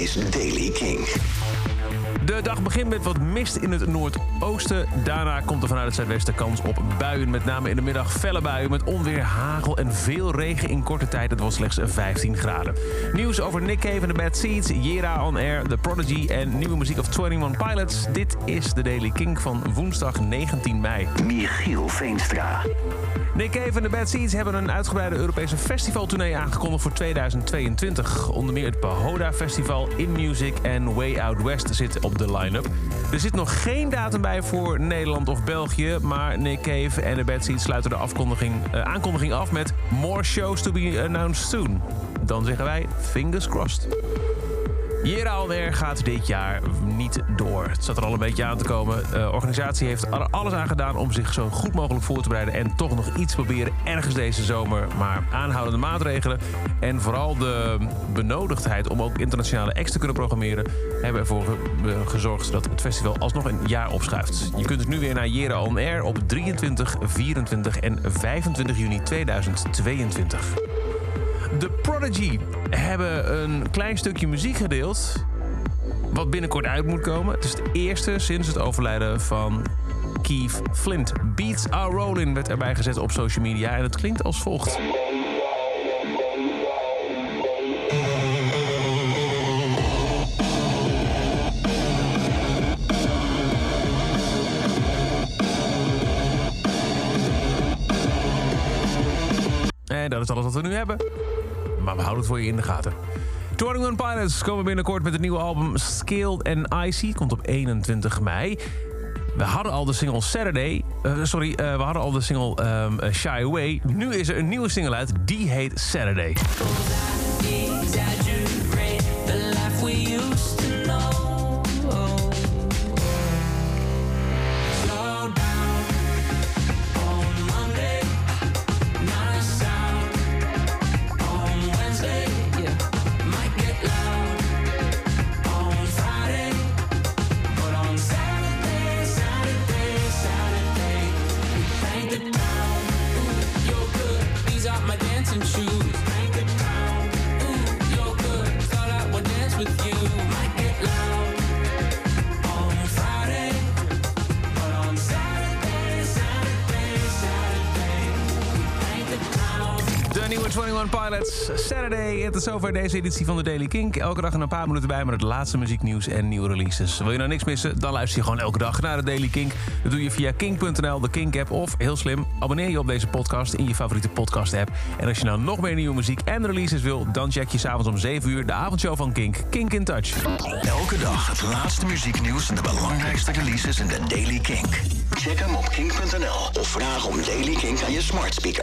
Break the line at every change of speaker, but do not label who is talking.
is Daily King.
De dag begint met wat mist in het noordoosten. Daarna komt er vanuit het zuidwesten kans op buien. Met name in de middag felle buien met onweer, hagel en veel regen in korte tijd. Het was slechts 15 graden. Nieuws over Nick Cave en de Bad Seeds, Jera on Air, The Prodigy en nieuwe muziek of 21 Pilots. Dit is de Daily King van woensdag 19 mei.
Michiel Veenstra.
Nick Cave en de Bad Seeds hebben een uitgebreide Europese festivaltournee aangekondigd voor 2022. Onder meer het Pahoda Festival, In Music en Way Out West zitten op de line-up. Er zit nog geen datum bij voor Nederland of België, maar Nick Cave en de Bad sluiten de afkondiging, eh, aankondiging af met More shows to be announced soon. Dan zeggen wij fingers crossed. Jera Alweer gaat dit jaar niet door. Het zat er al een beetje aan te komen. De organisatie heeft er alles aan gedaan om zich zo goed mogelijk voor te bereiden... en toch nog iets proberen ergens deze zomer. Maar aanhoudende maatregelen en vooral de benodigdheid... om ook internationale acts te kunnen programmeren... hebben ervoor ge- gezorgd dat het festival alsnog een jaar opschuift. Je kunt dus nu weer naar Jera Air op 23, 24 en 25 juni 2022. The Prodigy hebben een klein stukje muziek gedeeld. Wat binnenkort uit moet komen. Het is het eerste sinds het overlijden van Keith Flint. Beats Are Rolling werd erbij gezet op social media. En het klinkt als volgt. En dat is alles wat we nu hebben. Maar we houden het voor je in de gaten. 21 Pilots komen binnenkort met het nieuwe album Scaled and Icy. Komt op 21 mei. We hadden al de single Saturday. eh, sorry, eh, we hadden al de single ehm, eh, Shy Away. Nu is er een nieuwe single uit. Die heet Saturday. Nieuwe 21 Pilots, Saturday. Het is zover deze editie van de Daily Kink. Elke dag een paar minuten bij met het laatste muzieknieuws en nieuwe releases. Wil je nou niks missen? Dan luister je gewoon elke dag naar de Daily Kink. Dat doe je via kink.nl, de Kink-app of, heel slim, abonneer je op deze podcast in je favoriete podcast-app. En als je nou nog meer nieuwe muziek en releases wil... dan check je s'avonds om 7 uur de avondshow van Kink, Kink in Touch.
Elke dag het laatste muzieknieuws en de belangrijkste releases in de Daily Kink. Check hem op kink.nl of vraag om Daily Kink aan je smart speaker.